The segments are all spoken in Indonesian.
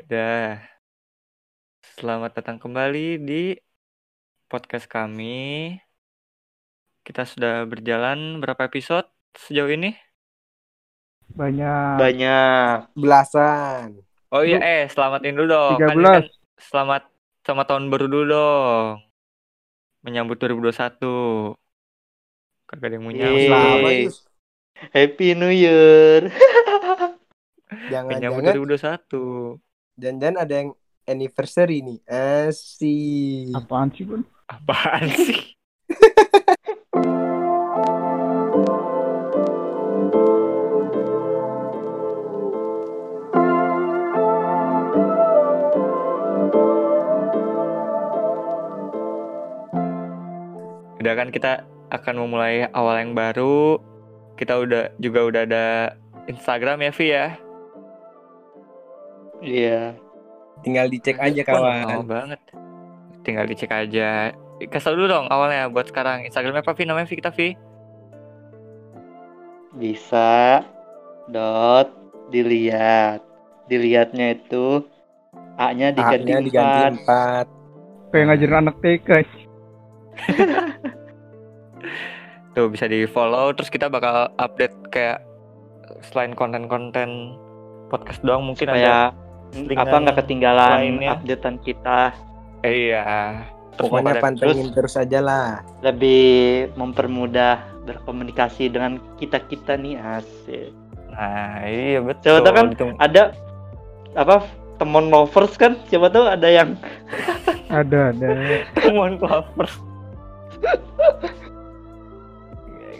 Udah. Selamat datang kembali di podcast kami. Kita sudah berjalan berapa episode sejauh ini? Banyak. Banyak. Belasan. Oh iya, eh selamatin dulu dong. Kan ini 13. kan selamat sama tahun baru dulu dong. Menyambut 2021. Kagak ada yang mau nyambut. Selamat. Happy New Year. Menyambut Jangan-jangan 2021. jangan ada yang anniversary nih. Asik. Apaan sih, Bun? Apaan sih? Udah kan kita akan memulai awal yang baru. Kita udah juga udah ada Instagram ya, Vi ya. Iya. Tinggal dicek aja kawan. banget. Tinggal dicek aja. Kasih dulu dong awalnya buat sekarang. Instagramnya apa, Vi? Namanya Vi kita, Vi? Bisa. Dot. Dilihat. Dilihatnya itu A-nya diganti A-nya diganti. Kayak ngajarin anak TK. Tuh bisa di follow. Terus kita bakal update kayak selain konten-konten podcast doang mungkin ada. Supaya postingan apa nggak ketinggalan lainnya. updatean kita. Eh, iya. Terus Pokoknya pantengin terus aja lah. Lebih mempermudah berkomunikasi dengan kita-kita nih asik. Nah, iya betul. Coba tuh kan Itu- ada apa temen lovers kan siapa tahu ada yang Ada, ada. Temuan lovers.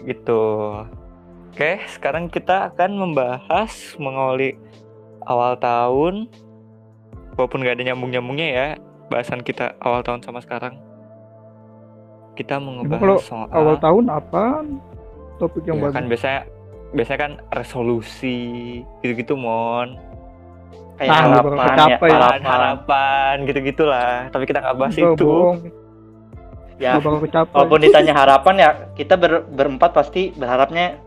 Gitu. Oke, sekarang kita akan membahas mengawali awal tahun. Walaupun nggak ada nyambung-nyambungnya ya, bahasan kita awal tahun sama sekarang. Kita kalau soal Awal tahun apaan? Topik yang ya bagus. kan biasanya biasanya kan resolusi gitu-gitu mon kayak Nah, harapan ya harapan, harapan harapan gitu-gitulah tapi kita nggak bahas Enggak, itu bohong. Ya. Walaupun ditanya harapan ya kita ber- berempat pasti berharapnya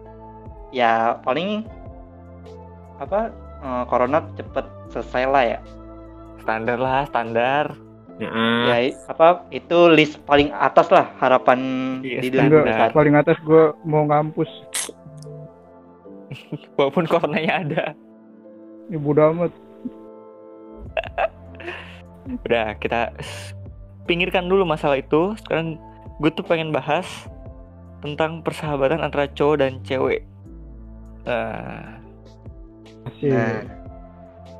ya paling apa eh, corona cepet selesai lah ya. Standar lah standar. Ya apa itu list paling atas lah harapan Iya, di 2021 paling atas gue mau ngampus. walaupun coronanya ada. Ya bodo amat. udah kita pinggirkan dulu masalah itu. Sekarang gue tuh pengen bahas tentang persahabatan antara cowok dan cewek. Nah, Asik. nah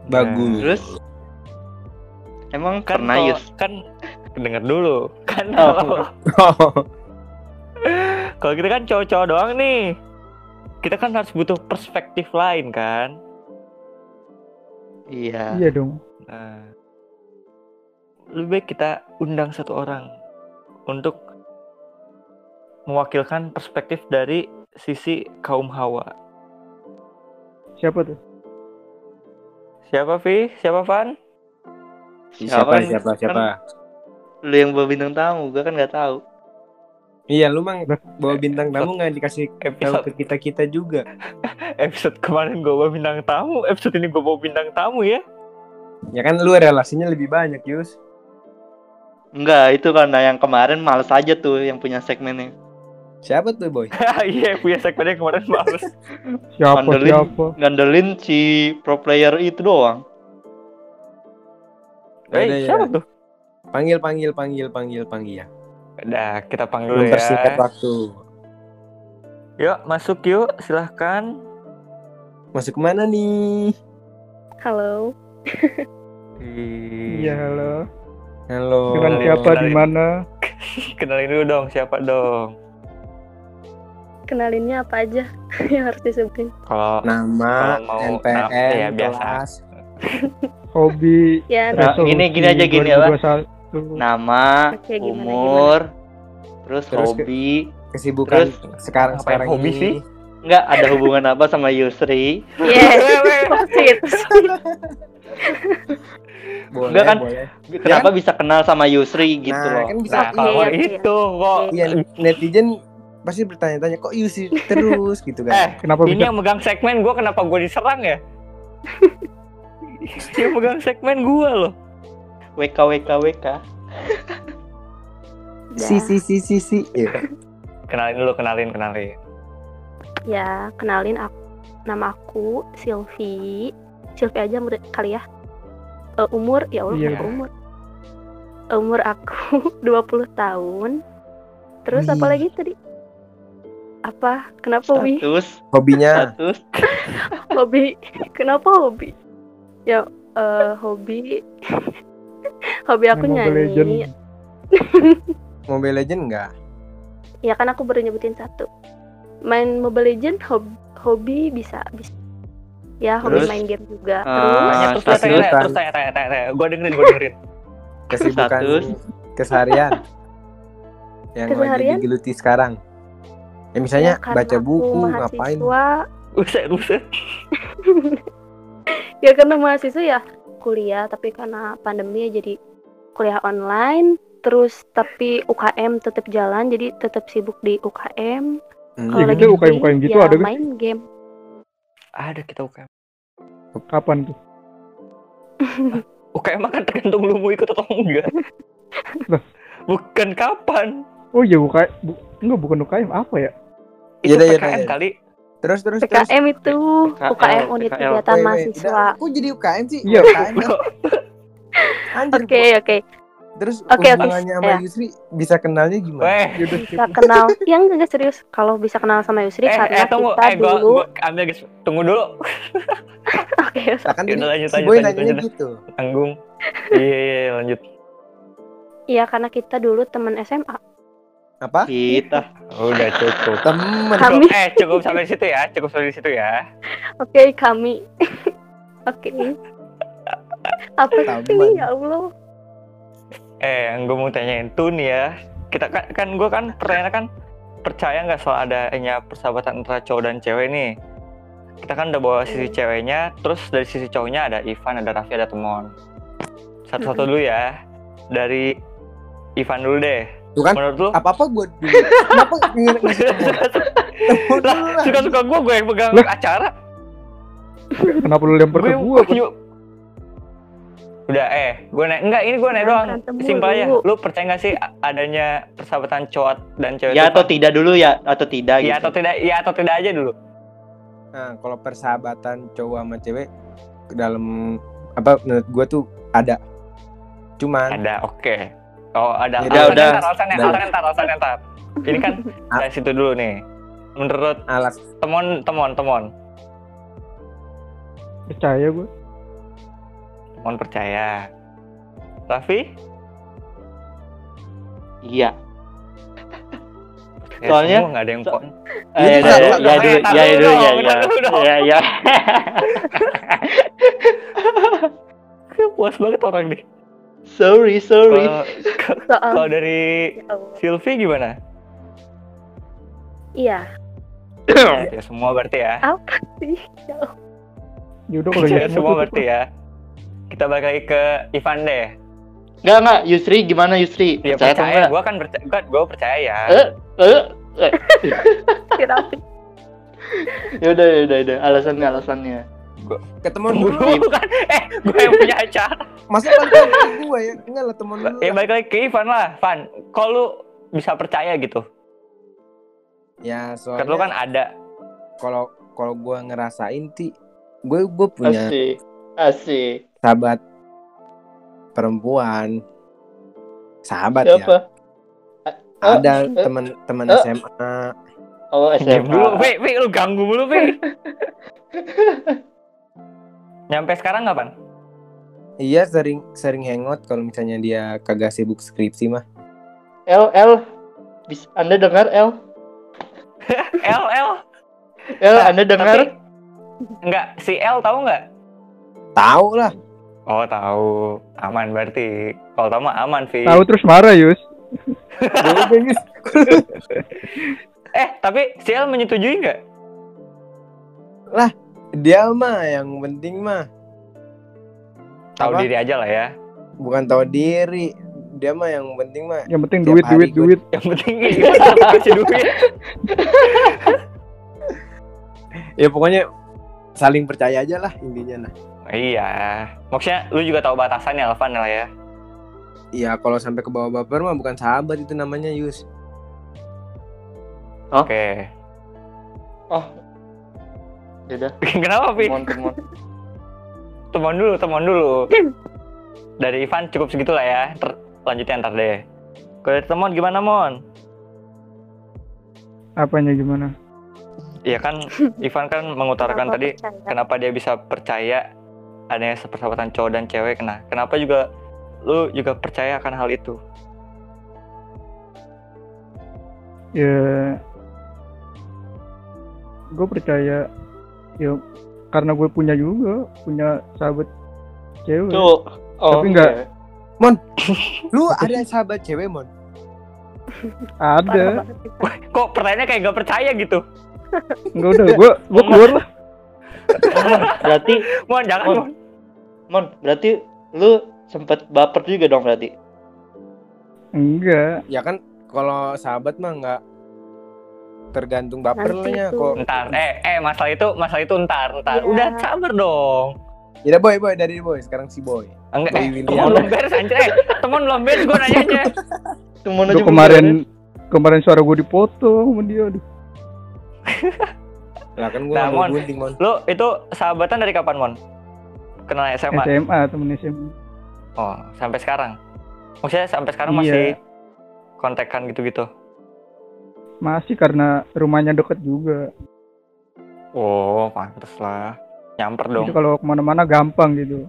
Bagus. terus? Emang kan pernah kalau- Yus? kan denger dulu. Kan Oh. kalau kalau kita kan cowok-cowok doang nih. Kita kan harus butuh perspektif lain kan? Iya. Iya dong. Nah, lebih baik kita undang satu orang untuk mewakilkan perspektif dari sisi kaum hawa. Siapa tuh? Siapa Vi? Siapa Van? Siapa nih? siapa siapa? lu yang bawa bintang tamu gua kan nggak tahu Iya lu mang bawa bintang tamu nggak dikasih Episode ke kita kita juga. episode kemarin gue bawa bintang tamu, episode ini gue bawa bintang tamu ya. Ya kan lu relasinya lebih banyak Yus. Enggak, itu karena yang kemarin males aja tuh yang punya segmennya. Siapa tuh boy? Iya, punya segmennya kemarin males. Siapa Mandelin. siapa? Ngandelin si pro player itu doang. Eh, ya. siapa tuh? Panggil panggil panggil panggil panggil ya. Udah, kita panggil dulu Mempersingkat ya. waktu. Yuk, masuk yuk, silahkan. Masuk ke mana nih? Halo. Iya, halo. Halo. Dengan siapa di mana? Kenalin dulu dong, siapa dong? Kenalinnya apa aja yang harus disebutin? Kalau Nama, Kalau mau- NPM, nah, iya, biasa. kelas. Hobi Ya, Nah, resolusi gini- gini aja, gini, apa? 2021. Nama, Oke, gimana, umur, terus, Terus ke- hobi. Kesibukan Terus, sekarang sekarang hobi ini. sih? Enggak ada hubungan apa sama Yusri. Yes. Sih? Boleh, Enggak kan? boleh. Kenapa bisa kenal sama Yusri gitu Nah, loh. kan bisa Nah, kalau Iya, iya. itu kok Iya, netizen pasti bertanya-tanya kok Yusri terus gitu kan. Eh, Kenapa ini bisa? yang megang segmen gue kenapa gue diserang ya? Dia megang segmen gue loh. WK WK WK. Si si si si si. Iya. Kenalin dulu, kenalin, kenalin. Ya, kenalin aku. Nama aku Silvi. Silvi aja murid kali ya. Eh, umur ya Allah, Iya. kenapa umur. Umur aku 20 tahun. Terus apa lagi tadi? Apa? Kenapa Wi? Status Hobinya status. Hobi. Kenapa hobi? Ya eh, hobi. hobi aku Mobile nyanyi. Legend. Mobile Legend enggak? Ya kan aku baru nyebutin satu. Main Mobile Legend hobi, hobi bisa bisa. Ya hobi Terus? main game juga. Ah, Terus terus tanya, tanya, terus tanya, tanya, tanya, tanya. Gue dengerin, gue dengerin. Kesibukan Status. keseharian yang lagi Keseharian? digeluti sekarang. Ya misalnya Ya, baca buku, ngapain? Buset, buset. ya karena mahasiswa ya kuliah tapi karena pandemi ya jadi kuliah online terus tapi UKM tetap jalan jadi tetap sibuk di UKM Hmm. kalau Iya, lagi gitu, free, UKM gitu ya ada, main game Ada kita UKM. Kapan tuh? UKM kan tergantung lu mau ikut atau enggak. Bukan kapan. Oh iya UKM, bu, enggak bukan UKM apa ya? Itu yaudah, PKM yaudah. kali. Terus terus terus. PKM itu PKL, UKM unit PKL. kegiatan mahasiswa Kok jadi UKM sih? Iya. UKM kan? Anjir, oke oke Terus Oke, oke, hubungannya sama ya. Yusri bisa kenalnya gimana? Weh, bisa kenal yang enggak serius kalau bisa kenal sama Yusri eh, karena eh tunggu, kita eh gua, dulu gua ambil guys. Tunggu dulu. oke Nah, kan Yaudah, lanjut, si lanjut, Boy lanjut, nanyanya lanjut. gitu. Tanggung. iya, iya, lanjut. iya karena kita dulu teman SMA Apa? Kita. Udah cukup. Temen. Kami- eh cukup sampai di situ ya, cukup sampai di situ ya. oke kami oke apa Taman. sih ya Allah Eh, yang gue mau tanyain tuh nih ya, kita kan, kan gue kan pertanyaan kan percaya nggak soal adanya persahabatan antara cowok dan cewek nih? Kita kan udah bawa sisi Hmm. ceweknya, terus dari sisi cowoknya ada Ivan, ada Raffi, ada Temon. Satu-satu Mm-mm. dulu ya, dari Ivan dulu deh. Tuh kan Menurut lu? apa-apa gue dulu. Kenapa lah, lah. suka-suka gue, gue yang pegang acara. Kenapa lu lempar ke Gue Udah, eh, gue naik enggak ini gue naik doang. Simpel aja. Lu percaya nggak sih adanya persahabatan cowok dan cewek? Ya atau Van? tidak dulu ya atau tidak Iya gitu. atau tidak? Iya atau tidak aja dulu. Nah, kalau persahabatan cowok sama cewek ke dalam apa menurut gue tuh ada. Cuman Ada, oke. Oh, ada. Ya udah, alasannya udah. ntar, alasannya, alasannya ntar, alasannya ntar. Ini kan Ah. dari situ dulu nih. Menurut alas temon, temon, temon, Percaya gue. Temon percaya. Raffi? Iya. Ya, Soalnya- semua nggak ada yang so- pon. Eh, Iya, ya, bentar, ya, bentar, ya, ya, ya, ya, dulu dong. ya, ya. Puas banget orang nih. Sorry, sorry. Kalau dari Ya. Sylvie gimana? iya Ya semua berarti ya. apa sih Ya Allah. Ya udah kalau Ya, semua berarti ya. Kita balik lagi ke Ivan deh. Enggak, enggak, Yusri gimana Yusri? Ya Percaya percaya, gue kan percaya, gua, gua percaya ya. Eh, eh, eh. Ya udah, ya udah, ya udah. Alasannya, alasannya. ketemu Tunggu dulu. kan, eh gue yang punya acara. Masa ke gue ya? Enggak lah temen dulu. Ya balik lagi ke Ivan lah, Van. Kalau lu bisa percaya gitu, Ya kan lu kan soalnya ada. kalau kalau gue ngerasain sih gue gue punya Asik. Asik. Sahabat perempuan sahabat ya Siapa? ada Oh. teman-teman Oh. SMA Oh, SMA. dulu, Pi, Pi, lu ganggu mulu, Pi. Nyampe sekarang nggak, Pan? iya sering sering hangout kalau misalnya dia kagak sibuk skripsi mah L, L. Bis, anda dengar L? L, L. L, Nah, Anda dengar? Tapi, enggak, si L tahu nggak? tahu lah Oh, tahu. Aman berarti. Kalau tahu mah aman, Vi. Tahu terus marah Yus. Eh, tapi si L menyetujui nggak? dia mah yang penting mah Tahu Apa? diri aja lah ya. bukan tahu diri dia mah yang penting mah Yang penting duit, duit, gua- duit. Yang penting kasih duit. ya pokoknya saling percaya aja lah intinya nah. Iya. Maksudnya lu juga tahu batasannya Alvan lah ya. Iya kalau sampai ke bawah baper mah bukan sahabat itu namanya Yus. Oke. Oh. Udah, Kenapa, Pi? teman teman. Teman dulu, teman dulu. Dari Ivan cukup segitu lah ya. Ter lanjutnya ntar deh. Kalau dari teman gimana, Mon? Apanya gimana? Iya kan, Ivan kan mengutarakan Kenapa tadi percaya? kenapa dia bisa percaya adanya persahabatan cowok dan cewek. Nah, kenapa juga lu juga percaya akan hal itu? Ya, gue percaya. Ya, karena gue punya juga, punya sahabat cewek. Tuh. Oh, Tapi nggak- iya. Lu ada sahabat cewek mon? Ada. Wah, kok pertanyaannya kayak gak percaya gitu? Enggak udah, gue gue keluar lah. Mon, berarti Mon, jangan, Mon. Mon. Berarti lu sempet baper juga dong berarti. Enggak. Ya kan kalau sahabat mah nggak tergantung bapernya kok. Ntar, eh, eh, masalah itu, masalah itu ntar, ntar. Iya. Udah sabar dong. Ya boy boy dari boy sekarang si boy. Enggak, Boy eh, William. temen belum beres anjir, eh, temen belum beres gue nanyanya. Temen Gue kemarin kemarin suara gue dipoto sama dia. Aduh. Lah kan gua Nah, mau Mon. gunting mon. Lu itu sahabatan dari kapan, Mon? Kenal SMA? SMA temen SMA. Oh, sampai sekarang. Maksudnya sampai sekarang Iya. masih kontekan gitu-gitu. Masih karena rumahnya deket juga. Oh, pantes lah. Nyamper dong. Jadi kalau ke mana-mana gampang gitu.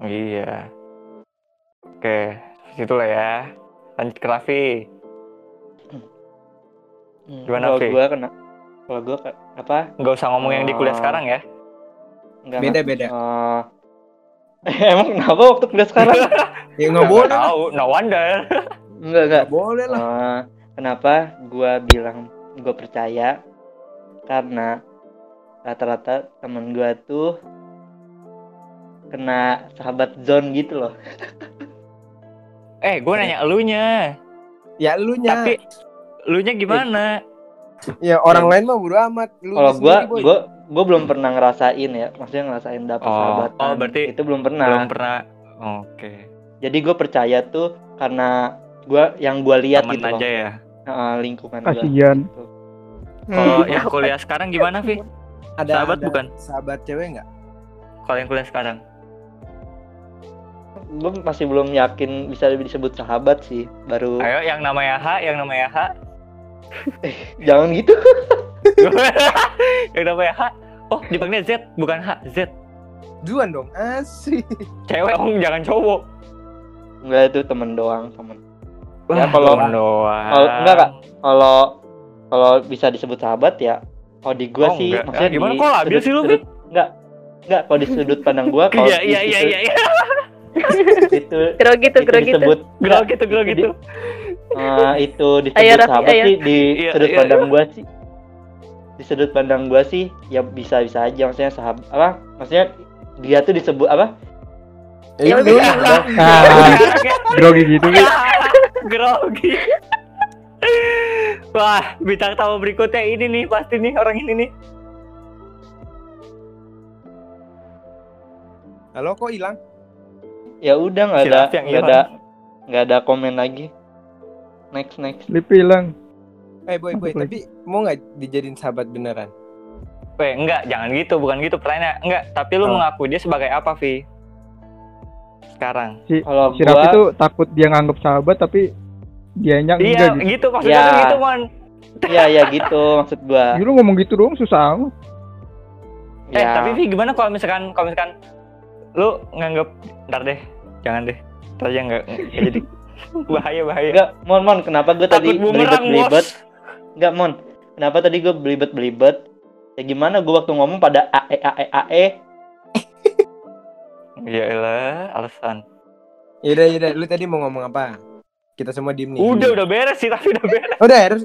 Iya. Oke, situlah ya. Lanjut ke Raffi. Hmm, Gimana, Vi? gua kena kalau gua ke- apa? Nggak usah ngomong yang di kuliah Oh. sekarang ya. Enggak. Beda beda. Eh, emang kenapa waktu kuliah sekarang? Ya nggak boleh tahu, no wonder. enggak, enggak. Nggak boleh lah. Eh, kenapa gua bilang gua percaya? Karena rata-rata temen gua tuh kena sahabat zone gitu loh. Eh, gue nanya elunya. Ya lu nya. Tapi elunya gimana? Ya orang lain mah bodo amat. Lu Kalau gua sendiri, Boy. gua gua belum pernah ngerasain ya, maksudnya ngerasain dapet Oh, sahabatan. oh, berarti itu belum pernah. Belum pernah. Oke. Jadi gue percaya tuh karena gua yang gua lihat Temen gitu loh. aja ya. Heeh, lingkungan gua. Kasihan. Gitu. Kalau yang kuliah sekarang gimana, Vi? ada sahabat ada bukan? Sahabat cewek nggak? Kalau yang kuliah sekarang? Gue masih belum yakin bisa disebut sahabat sih. Baru Ayo, yang namanya H, yang namanya H. jangan gitu. yang namanya H. Oh, dipanggilnya Z, bukan H, Z. Juan dong. Asik. Cewek dong, jangan cowok. Enggak itu temen doang, temen. Ya, Wah, kalau- temen doang. kalau- enggak, Kak. Kalau kalau bisa disebut sahabat ya kalau di gua Oh, sih enggak. maksudnya gimana di kok labil sih lu, sudut- enggak enggak kalau di sudut pandang gua kalau Iya, di iya, iya, iya, iya. itu Grogi tuh, itu grogi tuh. disebut Gelo gitu, gelo Eh, itu disebut Ayo, Raffi, sahabat ayo. sih di Iya, sudut iya, pandang gua sih di sudut pandang gua sih ya bisa bisa aja maksudnya sahabat apa maksudnya dia tuh disebut apa Ya lu- udah. Ah, grogi gitu. Wi. Grogi. Wah, bintang tamu berikutnya ini nih, pasti nih orang ini nih. Halo kok hilang? ya udah nggak ada nggak ada nggak ada komen lagi next next Lipi hilang. Eh boy boy, Apa tapi mau nggak dijadiin sahabat beneran? Weh, enggak, jangan gitu, bukan gitu pertanyaannya. Enggak, tapi lu Oh. mengaku dia sebagai apa, Vi? Sekarang. Si, kalau si Raffi gua tuh takut dia nganggap sahabat tapi dianya enggak Iya, gitu. gitu maksudnya Ya. tuh gitu, Mon. ya ya gitu maksud gua Lu ngomong gitu doang susah amat. Eh, ya tapi Vi gimana kalau misalkan kalau misalkan lu nganggap ntar deh, jangan deh. Ntar aja enggak, enggak jadi. bahaya, bahaya. enggak mon mon kenapa gua tadi belibet belibet enggak mon kenapa tadi gua belibet belibet ya gimana gua waktu ngomong pada ae ae ae Ya elah, alasan. Yaudah yaudah, lu tadi mau ngomong apa? Kita semua diem nih. Udah, udah beres sih, tapi udah beres. Udah harus.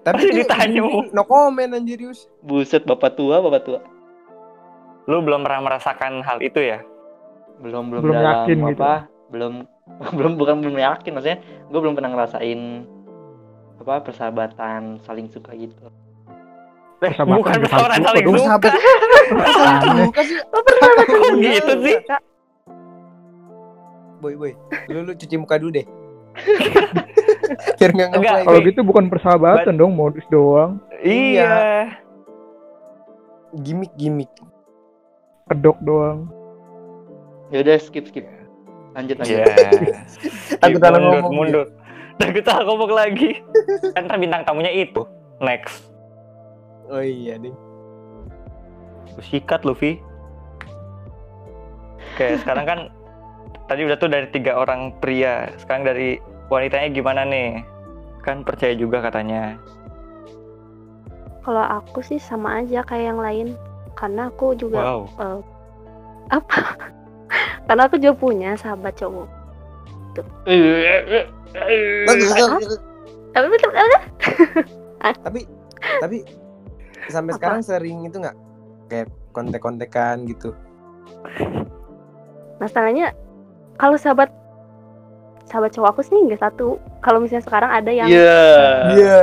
Tapi Masih ditanya. No comment anjir Yus. buset bapak tua bapak tua Lu belum pernah merasakan hal itu ya? belum belum, Belum dalam yakin gitu. apa belum belum bukan belum yakin maksudnya gue belum pernah ngerasain apa persahabatan saling suka gitu Eh, Persahabatan bukan persahabatan saling suka. sahabat. Aneh. Bukan sih. Pernah Kok gitu sih? Boy, boy. Lu lu cuci muka dulu deh. Biar nggak Enggak, ngeplay. Kalau gitu bukan persahabatan dong, modus doang. Iya. Gimik-gimik. Kedok doang. ya udah skip skip lanjut lanjut Iya. Takut salah mundur, ngomong, mundur. Takut salah ngomong lagi. Kan bintang tamunya itu. Next. Oh iya, ding. Lu sikat Luffy. Oke, sekarang kan tadi udah tuh dari tiga orang pria. Sekarang dari wanitanya gimana nih? Kan percaya juga katanya. Kalau aku sih sama aja kayak yang lain. Karena aku juga Wow. eh, apa? Karena aku juga punya sahabat cowok. Tapi betul tapi tapi sampai Apa? sekarang sering itu nggak kayak kontek-kontekan gitu. masalahnya kalau sahabat sahabat cowok aku sih nggak satu. Kalau misalnya sekarang ada yang iya Iya.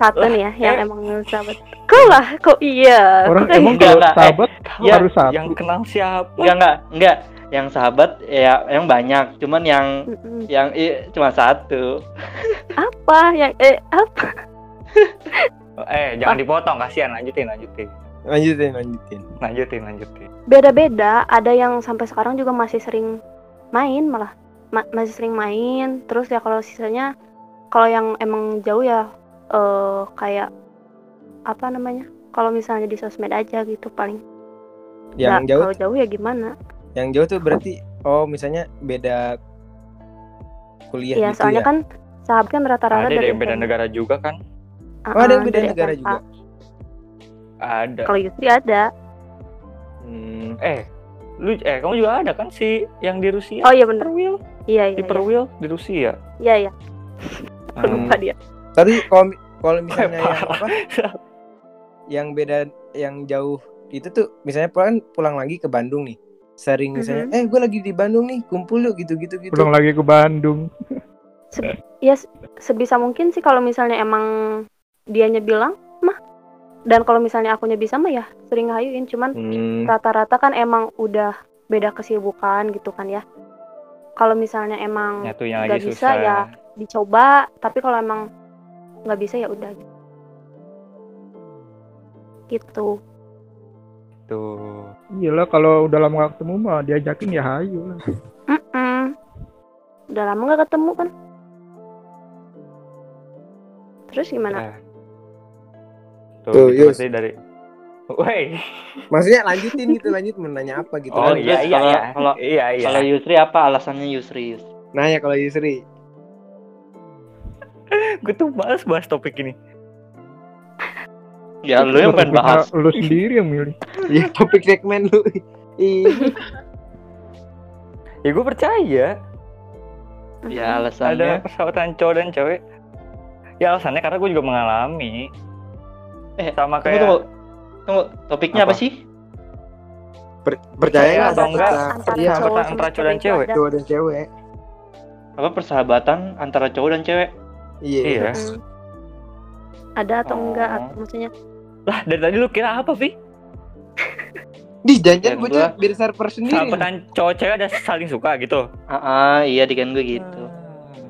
satu nih ya, yang eh. emang sahabat. Kok lah, kok iya? Orang Kok emang enggak, kalau enggak, eh. sahabat Ya, harus satu. Yang kenal siapa? enggak enggak enggak yang sahabat ya yang banyak cuman yang Mm-mm. yang i, cuma satu apa yang eh apa? Eh, jangan dipotong, kasihan. Lanjutin, lanjutin. Lanjutin, lanjutin. Lanjutin, lanjutin. Beda-beda. Ada yang sampai sekarang juga masih sering main malah Ma- masih sering main. Terus ya kalau sisanya kalau yang emang jauh ya eh kayak apa namanya? Kalau misalnya di sosmed aja gitu paling. Yang Nggak, jauh, Kalau jauh ya gimana? Yang jauh tuh berarti oh misalnya beda kuliah Iya, gitu soalnya ya. kan sahabat kan rata-rata Ada dari yang beda negara juga kan? Oh, ada yang Uh-uh, beda dari negara SMA. juga. Ada. Kalau Yusri ada. Hmm. Eh, lu eh kamu juga ada kan si yang di Rusia? Oh iya bener. Perwil, Iya iya. di Iya Perwil di Rusia. iya. iya. Aku Hmm. lupa dia. Tapi kalau kalau misalnya yang Parah. apa? Yang beda yang jauh itu tuh misalnya pulang pulang lagi ke Bandung nih. Sering misalnya, Mhm. eh gue lagi di Bandung nih, kumpul yuk gitu-gitu gitu. Pulang lagi ke Bandung. Ya se- sebisa mungkin sih kalau misalnya emang dianya bilang mah dan kalau misalnya akunya bisa mah ya sering ngayuin cuman Hmm. rata-rata kan emang udah beda kesibukan gitu kan ya kalau misalnya emang yang Nggak bisa, susah. ya. dicoba tapi kalau emang nggak bisa ya udah gitu Tuh. Iyalah kalau udah lama gak ketemu mah diajakin ya hayu lah. Udah lama nggak ketemu kan terus gimana Nah. Tuh, Tuh, gitu Yus. dari Woi. Maksudnya lanjutin gitu, lanjut menanya apa gitu. Oh kan. iya iya kalau- iya. kalau- iya iya. kalau Yusri apa alasannya Yusri Yus Nanya kalau Yusri. Gue tuh males bahas topik ini. Ya lu yang pengen bahas Lu sendiri yang milih. Iya, topik segmen lu. Ih, Ya gue percaya ya Mm-mm. ada alasannya persahabatan cowok dan cewek. Ya alasannya karena gue juga mengalami. Eh, sama kayak tunggu tunggu topiknya apa, Apa? sih per- percaya nggak atau enggak kita antara iya, cowok antara sama cowok dan cewek cowok dan cewek? apa persahabatan antara cowok dan cewek Iya. Iya. Mm. ada atau enggak Oh. maksudnya Lah dari tadi lu kira apa Vi? Di janjian gue gua- biar server sendiri. Sahabatan cowok cewek ada saling suka gitu. ah ah, iya di kan gue gitu Hmm.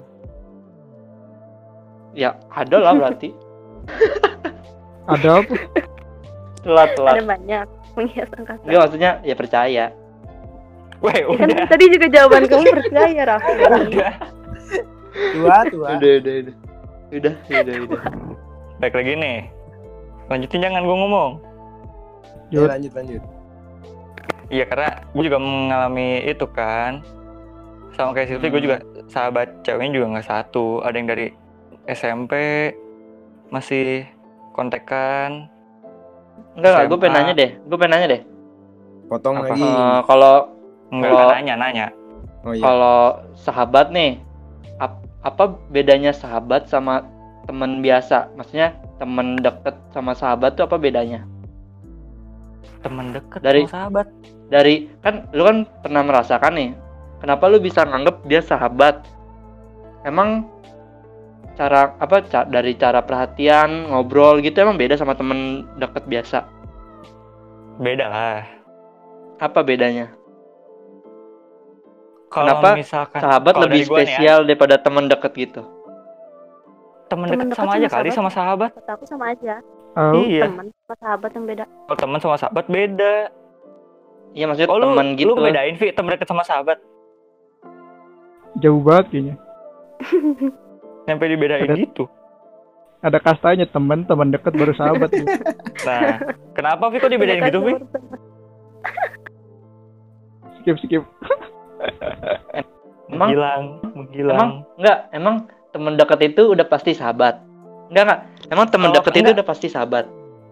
ya ada lah berarti Ada apa? telat telat ada banyak menghias angkasa Enggak maksudnya ya percaya Weh Ya kan tadi juga jawaban kamu percaya Raffi Udah. Tua, tua. udah udah udah udah udah udah Baik lagi nih. Lanjutin jangan gue ngomong. Ya, lanjut lanjut. Iya karena gue juga mengalami itu kan sama kayak Silvi gue Hmm. juga sahabat ceweknya juga nggak satu ada yang dari SMP masih kontekan enggak enggak gue pengen nanya deh gue pengen nanya deh Potong Apa? lagi. Eh, kalau nggak Kalau- nanya nanya Oh iya. kalau sahabat nih ap- apa bedanya sahabat sama teman biasa maksudnya teman deket sama sahabat tuh apa bedanya? Teman deket Dari- sama sahabat. dari kan lu kan pernah merasakan nih kenapa lu bisa nganggep dia sahabat? Emang cara apa ca- dari cara perhatian ngobrol gitu emang beda sama temen deket biasa? Beda lah. apa bedanya? Kalau Kenapa misalkan sahabat lebih ya, spesial daripada temen deket gitu temen Temen deket deket sama sama aja kali sahabat. sama sahabat. Kata aku sama aja Oh, Iya. teman sama sahabat yang beda Kalau teman sama sahabat beda. iya maksudnya Oh lu, temen gitu lu bedain Vi temen deket sama sahabat. jauh banget kayaknya. Sampai dibedain Ada- gitu. Ada kastanya teman, teman dekat baru sahabat. gitu. Nah, kenapa Vi kok dibedain gitu Vi? teman. skip skip. Emang- Menghilang, menghilang. emang enggak emang temen deket itu udah pasti sahabat enggak enggak emang temen Kalau deket itu udah pasti sahabat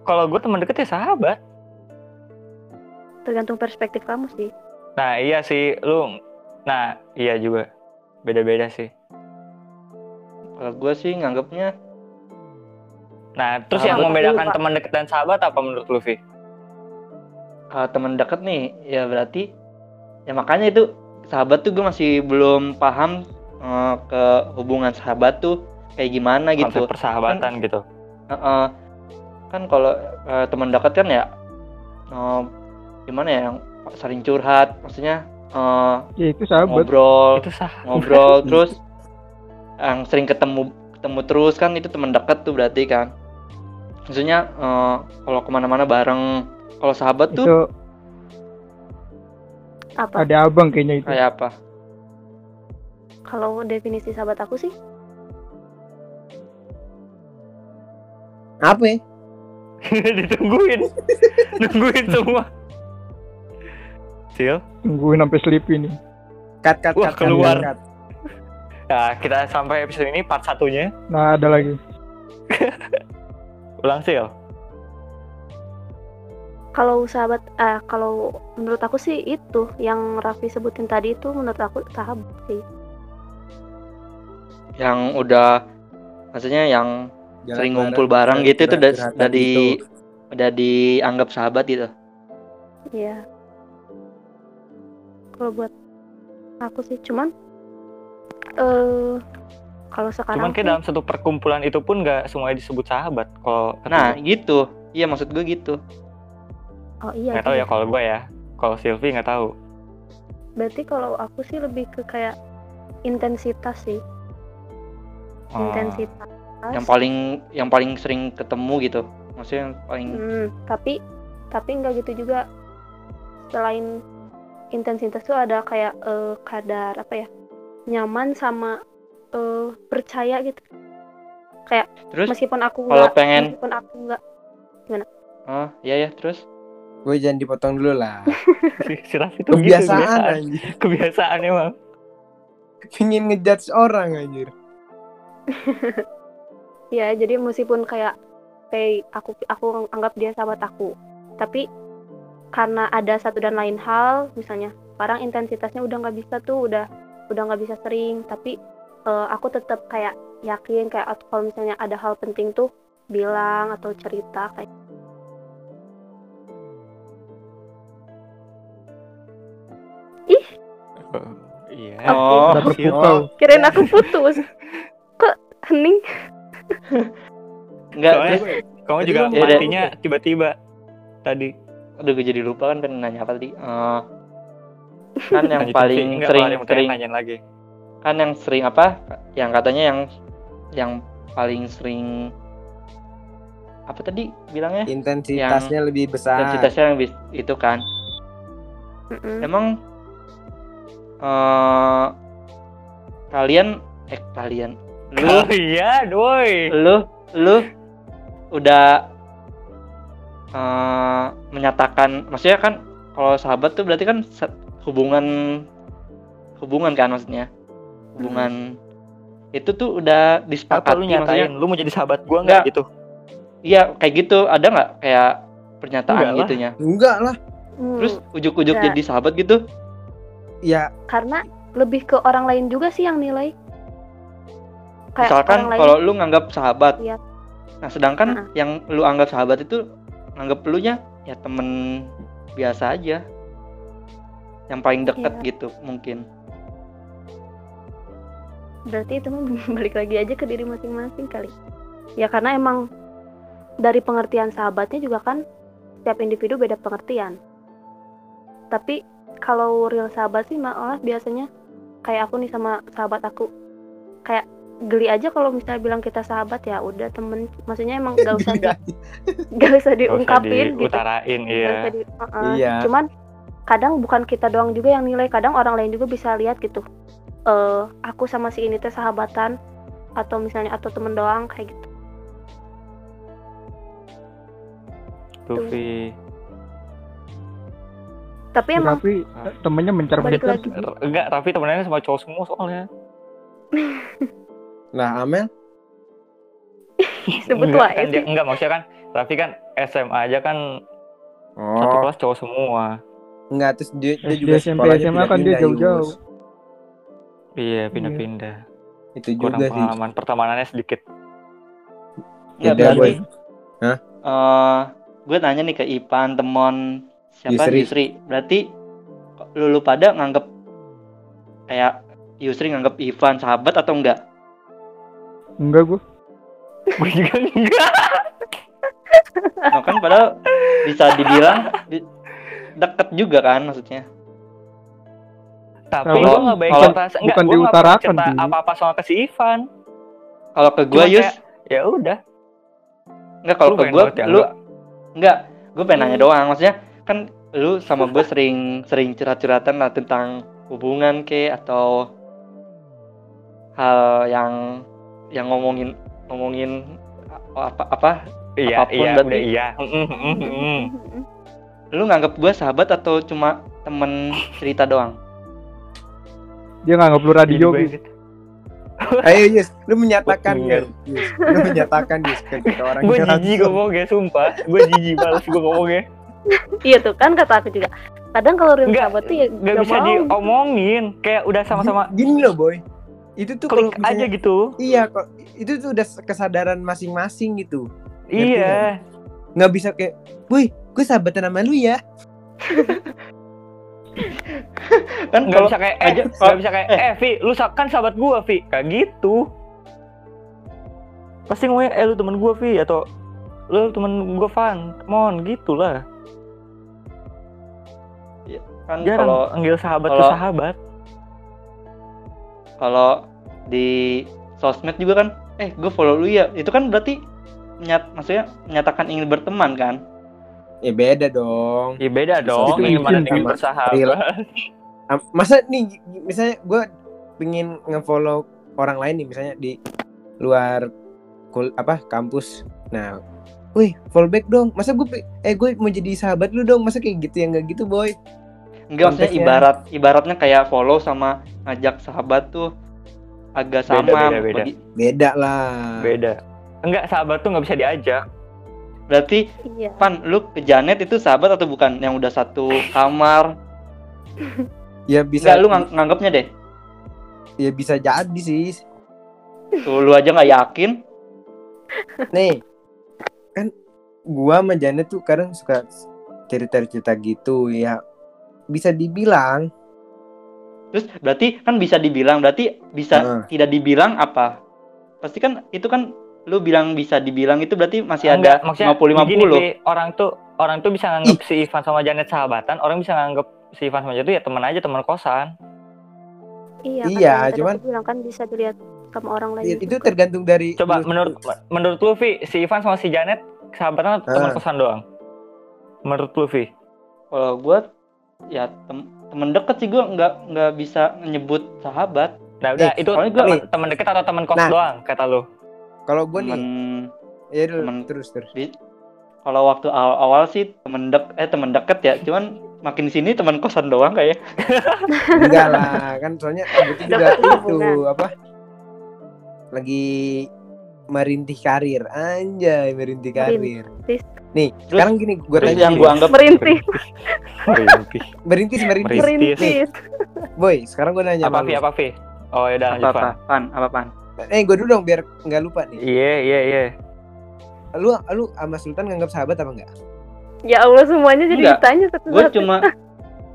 Kalau gue temen deket ya sahabat. tergantung perspektif kamu sih Nah iya sih, lu. Nah iya juga. Beda-beda sih. kalau gue sih nganggapnya Nah terus yang membedakan teman deket dan sahabat apa menurut lu Vi? kalau temen deket nih ya berarti ya makanya itu sahabat tuh gue masih belum paham eh, ke hubungan sahabat tuh kayak gimana gitu Konsep persahabatan gitu. Heeh. kan kalau eh, teman dekat kan ya eh, gimana ya yang sering curhat maksudnya eh, Ya itu sahabat. ngobrol Itu sah. ngobrol terus yang sering ketemu ketemu terus kan itu teman dekat tuh berarti kan maksudnya eh, kalau ke mana-mana bareng kalau sahabat tuh Itu apa ada abang kayaknya itu. kayak apa kalau definisi sahabat aku sih Apa ya? Ditungguin. Nungguin semua. Sil, Tungguin sampai sleepy nih. Cut, cut, Wah, cut, keluar. cut. nah kita sampai episode ini part satunya. Nah ada lagi. Ulang Sil. kalau sahabat eh kalau menurut aku sih itu yang Raffi sebutin tadi itu menurut aku sahabat sih yang udah maksudnya yang Jalan sering ngumpul bareng gitu itu udah udah di gitu. udah dianggap sahabat gitu Iya. Kalau buat aku sih cuman eh kalau sekarang Cuman kayak sih- dalam satu perkumpulan itu pun nggak semuanya disebut sahabat. Kalau nah gitu iya maksud gue gitu oh iya nggak tahu ya juga. kalau gue ya. Kalau Silvi nggak tahu. Berarti kalau aku sih lebih ke kayak intensitas sih, Intensitas. yang paling yang paling sering ketemu gitu maksudnya yang paling Hmm, tapi tapi nggak gitu juga. Selain intensitas tuh ada kayak eh, kadar apa ya? Nyaman sama eh, percaya gitu. terus Meskipun aku kalau nggak pengen- meskipun aku nggak oh iya ya terus Gue jangan dipotong dulu lah. si, si Raffi tuh gitu, Kebiasaan anjir. kebiasaan emang. Pingin ngejudge orang anjir. Ya, jadi meskipun kayak kayak aku aku anggap dia sahabat aku, tapi karena ada satu dan lain hal, misalnya sekarang intensitasnya udah nggak bisa tuh, udah udah nggak bisa sering, tapi eh, aku tetap kayak yakin kayak atau kalau misalnya ada hal penting tuh bilang atau cerita kayak Iya. Oh, Udah Sil. berpukau. kirain aku putus. Hening? enggak Soalnya kamu juga matinya tiba-tiba tadi. aduh gue jadi lupa kan pengen nanya apa tadi Eh, kan yang paling Nggak, sering yang sering tanya lagi. kan yang sering apa yang katanya yang yang paling sering apa tadi bilangnya Intensitasnya lebih besar. intensitasnya yang bis- itu kan Mm-mm. emang eh kalian eh kalian lu Oh iya, doi. lu lu udah eh, menyatakan maksudnya kan kalau sahabat tuh berarti kan hubungan hubungan kan maksudnya hubungan itu tuh udah Apa disepakati lu maksudnya nyatain lu mau jadi sahabat gua Nggak. nggak gitu? iya kayak gitu ada nggak kayak pernyataan Enggak lah. gitunya Enggak lah. Hmm, terus ujuk-ujuk Nggak. jadi sahabat gitu Ya karena lebih ke orang lain juga sih yang nilai. Kayak misalkan lain. kalau lu nganggap sahabat. Iya. nah sedangkan Heeh. yang lu anggap sahabat itu nganggap lu nya ya temen biasa aja. Yang paling deket Iya. gitu mungkin. Berarti itu balik lagi aja ke diri masing-masing kali. Ya karena emang dari pengertian sahabatnya juga kan setiap individu beda pengertian. Tapi kalau real sahabat sih malah biasanya kayak aku nih sama sahabat aku. Kayak geli aja kalau misalnya bilang kita sahabat ya udah temen. Maksudnya emang gak usah di, gak usah Gak usah diungkapin gitu. diutarain Gak iya usah di- uh-uh. Iya. cuman kadang bukan kita doang juga yang nilai kadang orang lain juga bisa lihat gitu. Eh aku sama si ini teh sahabatan atau misalnya atau temen doang kayak gitu. Tuh Vi. Tapi emang tapi eh, temennya mencar balik mencar lagi. R- enggak Raffi temenannya sama cowok semua soalnya Nah, Amel sebut enggak, wae kan dia, sih. enggak maksudnya kan Raffi kan SMA aja kan satu Oh, kelas cowok semua enggak terus dia, dia juga SMP, sekolahnya SMA kan dia jauh-jauh. Yus. iya pindah-pindah Itu kurang juga sih. pengalaman pertemanannya sedikit Ya, Beda, berarti boy. eh gue nanya nih ke Ipan, temon siapa Yusri. Yusri. Berarti lu, lu pada nganggep kayak Yusri nganggep Ivan sahabat atau enggak? Enggak gua. Gue juga enggak. Nah, kan padahal bisa dibilang di- deket juga kan maksudnya. tapi Kalau- gue nggak baik kalau- cerita enggak bukan gue diutarakan, cerita apa-apa soal ke si Ivan. Kalau ke gue Yus, ya udah. Enggak kalau ke gue lu enggak? enggak, gue pengen nanya Hmm. doang. Maksudnya kan lu sama gue sering sering curhat-curhatan lah tentang hubungan ke atau hal yang yang ngomongin ngomongin apa apa iya Apa pun iya berarti- udah iya Mm, mm, mm, lu nganggap gue sahabat atau cuma temen cerita doang dia nggak nggak perlu radio gitu. Ayo, Yus, lu menyatakan. Yus. Yus. Lu menyatakan Yus ke, orang gue jijik ngomongnya sumpah gue jijik males gue ngomongnya iya tuh kan kata aku juga kadang kalau real sahabat tuh ya nggak bisa mau. diomongin kayak udah sama-sama Gini loh, boy. Itu tuh kalau klik aja gitu. Iya, kok itu tuh udah kesadaran masing-masing gitu. Iya. Nggak? Bisa kayak, "Wih, gue sahabatan sama lu ya." kan nggak kalau bisa kayak eh aja- nggak bisa kayak eh. Vi lu kan sahabat gue Vi kayak gitu. Pasti ngomongnya eh lu temen gue Vi atau lu temen gue Van. Come on gitu lah kan jarang kalau panggil sahabat tuh kalau- sahabat kalau di sosmed juga kan eh gue follow lu ya itu kan berarti menyat maksudnya menyatakan ingin berteman kan Ya beda dong. ya beda dong Itu ini mana izin ingin sama bersahabat. Ah, Masa nih misalnya gue pengen ngefollow orang lain nih misalnya di luar kul apa kampus. Nah, wih follow back dong. Masa gue eh gue mau jadi sahabat lu dong. Masa kayak gitu ya nggak gitu boy. enggak maksudnya ibarat ibaratnya kayak follow sama ngajak sahabat tuh agak Beda, sama beda, beda. Bagi- Beda lah. beda enggak sahabat tuh nggak bisa diajak berarti iya Pan lu ke Janet itu sahabat atau bukan yang udah satu kamar Ya bisa. enggak lu ngang- nganggapnya deh Ya bisa jadi sih. tuh lu aja nggak yakin Nih, kan gua sama Janet tuh kadang suka cerita-cerita gitu ya. Bisa dibilang terus berarti kan bisa dibilang berarti bisa Heeh. tidak dibilang apa pasti kan itu kan lu bilang bisa dibilang itu berarti masih Enggak, ada maksudnya 50 gini, 50 Vi, orang tuh orang tuh bisa nganggap si Ivan sama Janet sahabatan orang bisa nganggap si Ivan sama Janet itu ya teman aja teman kosan iya kan Iya, tadi cuman- bilang kan bisa dilihat sama orang lain ya, juga. itu tergantung dari coba lu- menurut menurut lu Vi si Ivan sama si Janet sahabatan atau teman Ah. kosan doang menurut lu Vi kalau gue ya tem temen deket sih gue nggak nggak bisa nyebut sahabat. Nah udah Nih, itu soalnya gua- teman teman deket atau teman kos Nah. doang kata lu? Kalau gua nih temen ya dulu, temen- terus terus. kalau waktu awal awal sih temen dek eh temen deket ya cuman makin sini teman kosan doang kayak enggak lah kan soalnya itu juga itu apa lagi merintih karir. Anjay merintih karir. Merintis. Nih Terus- sekarang gini gua terus tanya yang gue anggap merintih Merintis. merintis merintis. Merintis. boy sekarang gua nanya apa Vi apa Vi oh ya udah apa pan apa? Pan eh gua dulu dong biar nggak lupa nih. Iya iya iya. Lu lu sama Sultan nganggap sahabat apa enggak ya Allah semuanya jadi Enggak. ditanya satu gue satu cuma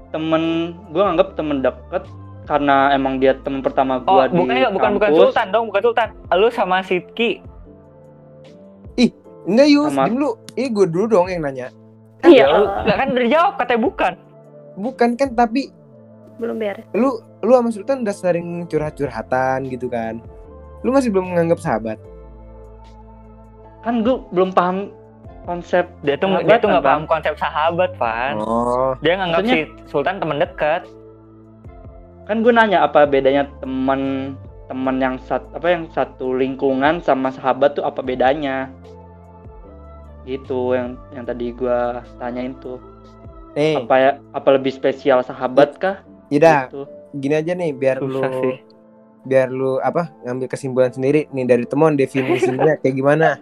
temen gue anggap temen deket karena emang dia teman pertama Oh, gua di bukan bukan bukan kampus. Sultan dong, bukan Sultan. Lu sama Sidki. Enggak Yus, Sama- diem lu. Ih, gue dulu dong yang nanya. Iya, Lu enggak kan udah dijawab katanya bukan. Bukan kan, tapi belum beres. lu lu sama Sultan udah sering curhat-curhatan gitu kan. Lu masih belum menganggap sahabat. Kan gua belum paham konsep Dia tuh Sahabat, dia tuh nggak paham konsep sahabat, Van. Oh, Dia nganggap Maksudnya- si Sultan teman dekat. kan gue nanya apa bedanya teman teman yang sat, apa yang satu lingkungan sama sahabat tuh apa bedanya gitu yang yang tadi gua tanyain tuh nih, apa ya apa lebih spesial sahabat kah Yaudah, gitu. gini aja nih biar Susah lu sih. biar lu apa ngambil kesimpulan sendiri nih dari temuan definisinya kayak gimana.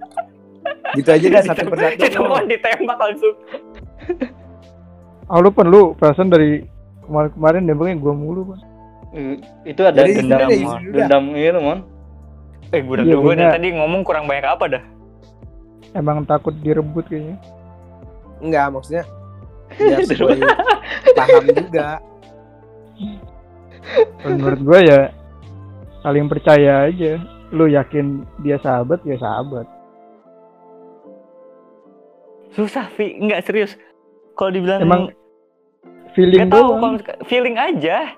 Gitu aja dah satu persatu. Itu mau ditembak langsung. Ah lu pan lu perasaan dari kemarin-kemarin nembaknya gua mulu. Eh, itu ada Jadi dendam sudah. dendam gitu mon Eh, gue udah Iya, gue tadi ngomong kurang banyak apa dah? Emang takut direbut kayaknya. Enggak, maksudnya boy paham juga. Menurut gua ya saling percaya aja. Lu yakin dia sahabat ya sahabat. Susah, Vi. Enggak serius. Kalau dibilang Emang feeling Gak tahu, feeling aja.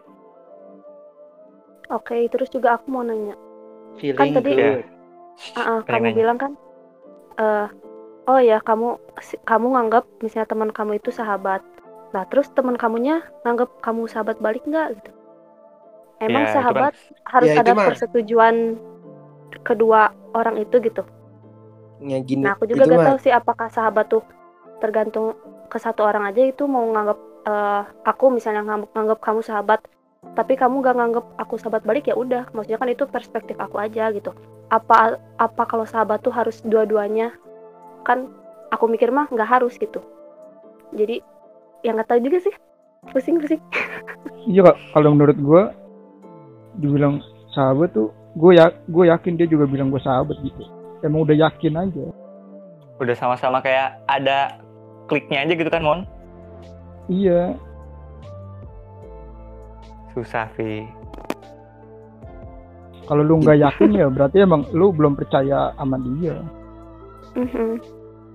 Oke, terus juga aku mau nanya. feeling tadi- tuh. Ya. Ah, ah, Pengen kamu bilang kan, eh, oh ya kamu si- kamu nganggap misalnya teman kamu itu sahabat. Nah terus teman kamunya nganggap kamu sahabat balik nggak gitu? Emang Ya, itu kan- sahabat harus Ya, ada mah. persetujuan kedua orang itu gitu. Ya gini. Nah aku juga gak mah tahu sih apakah sahabat tuh tergantung ke satu orang aja itu mau nganggap eh, aku misalnya nganggap, nganggap kamu sahabat, tapi kamu gak nganggap aku sahabat balik ya udah. Maksudnya kan itu perspektif aku aja gitu. Apa apa kalau sahabat tuh harus dua-duanya? Kan aku mikir mah nggak harus gitu. Jadi yang nggak tahu juga sih. Pusing-pusing. Iya kak, kalau menurut gua dibilang sahabat tuh gue ya gue yakin dia juga bilang gue sahabat gitu. Emang udah yakin aja. Udah sama-sama kayak ada kliknya aja gitu kan, Mon? Iya. Susah, Vi. Kalau lu nggak yakin ya berarti emang lu belum percaya sama dia. Mhm.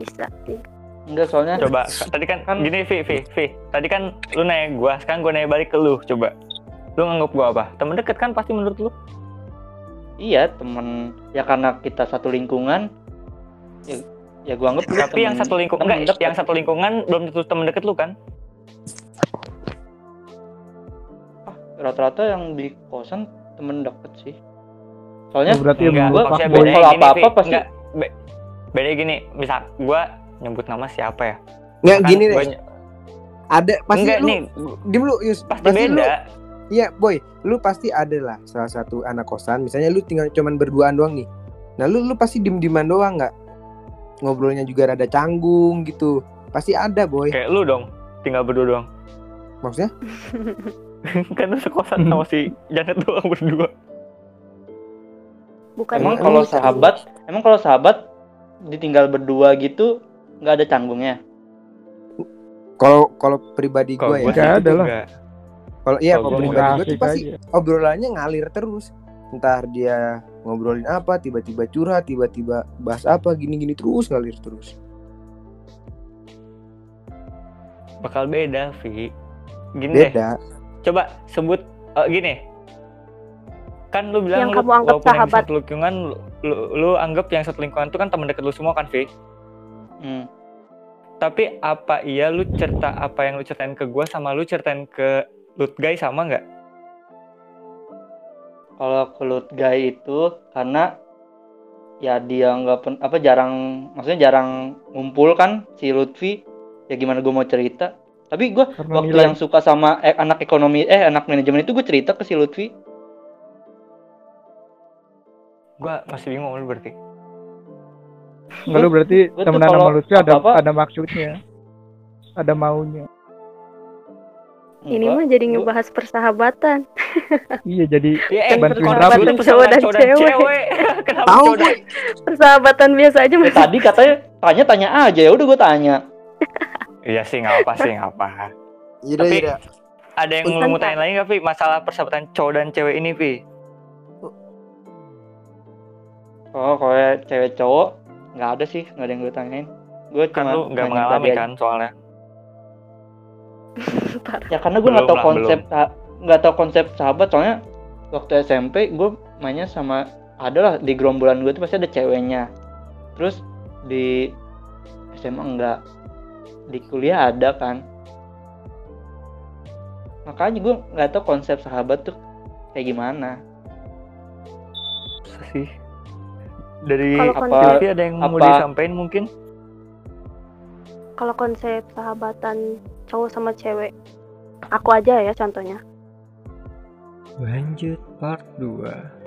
Bisa sih. enggak soalnya Coba, tadi kan, Kan- gini, Vi, Vi, Vi. Tadi kan lu nanya gua, sekarang gua nanya balik ke lu. Coba. Lu nganggap gua apa? Temen deket kan pasti menurut lu? iya temen ya karena kita satu lingkungan ya, ya gua anggap lu Tapi yang temen- satu lingkungan, enggak, deket. yang satu lingkungan belum tentu temen deket lu kan? rata-rata yang di kosan temen deket sih soalnya Oh, berarti Enggak, bedanya- kalau apa-apa Vi. pasti- Enggak, be- beda gini, misal gua nyebut nama siapa ya? nggak Kan gini gua deh. Ada pasti enggak lu nih, diem lu Yus. pasti, lu- beda. Iya, boy, lu pasti ada lah salah satu anak kosan. Misalnya lu tinggal cuman berduaan doang nih. Nah, lu lu pasti diem-dieman doang nggak? Ngobrolnya juga rada canggung gitu. Pasti ada, boy. Kayak lu dong, tinggal berdua doang. Maksudnya? kan lu sekosan sama si Janet doang berdua. Bukan emang kalau bisa. sahabat emang kalau sahabat ditinggal berdua gitu nggak ada canggungnya Kalau kalau pribadi gue ya. Nggak ada lah. Kalau iya, kalau pribadi gue tuh pasti aja. obrolannya ngalir terus. Entar dia ngobrolin apa, tiba-tiba curhat, tiba-tiba bahas apa, gini-gini terus ngalir terus. Bakal beda, Vi. Gini deh, Beda. coba sebut eh, gini. Kan lu bilang Yang lu, kamu anggap walaupun yang sahabat. satu lingkungan lu, lu, lu anggap yang satu lingkungan itu kan teman dekat lu semua kan, Vi? hmm. Tapi apa iya lu cerita apa yang lu ceritain ke gua sama lu ceritain ke Lutgay sama nggak? kalau kelut guy itu karena ya dia nggak pen- apa jarang maksudnya jarang ngumpul kan si Lutfi ya gimana gue mau cerita tapi gue waktu nilai. yang suka sama eh, anak ekonomi eh anak manajemen itu gue cerita ke si Lutfi Gua masih bingung lu berarti. Nggak lu berarti temenan sama Lutfi ada apa-apa- ada maksudnya. Ada maunya. Ini Enggak. mah jadi ngebahas persahabatan. Iya jadi Ya, bantuin persahabatan cowok dan cewek. Kenapa Tahu, boy. Persahabatan biasa aja Ya, tadi katanya tanya tanya aja ya udah gue tanya Iya sih nggak apa sih nggak apa. Yaudah, Tapi- yaudah. ada yang lu mau tanya lagi nggak Vi masalah persahabatan cowok dan cewek ini Vi Oh, kalau cewek cowok nggak ada sih, nggak ada yang gue tanyain. Gue kan cuma lu nggak mengalami tadi aja. kan soalnya Ya karena gue nggak Belum tahu lah, konsep nggak tahu konsep sahabat soalnya waktu SMP gue mainnya sama ada lah di gerombolan gue tuh pasti ada ceweknya. Terus di SMA enggak. Di kuliah ada kan. Makanya gue nggak tahu konsep sahabat tuh kayak gimana. Sih dari Kalau Apa- konsep ada yang mau disampaikan mungkin? Kalau konsep sahabatan cowok sama cewek aku aja ya contohnya. Lanjut part 2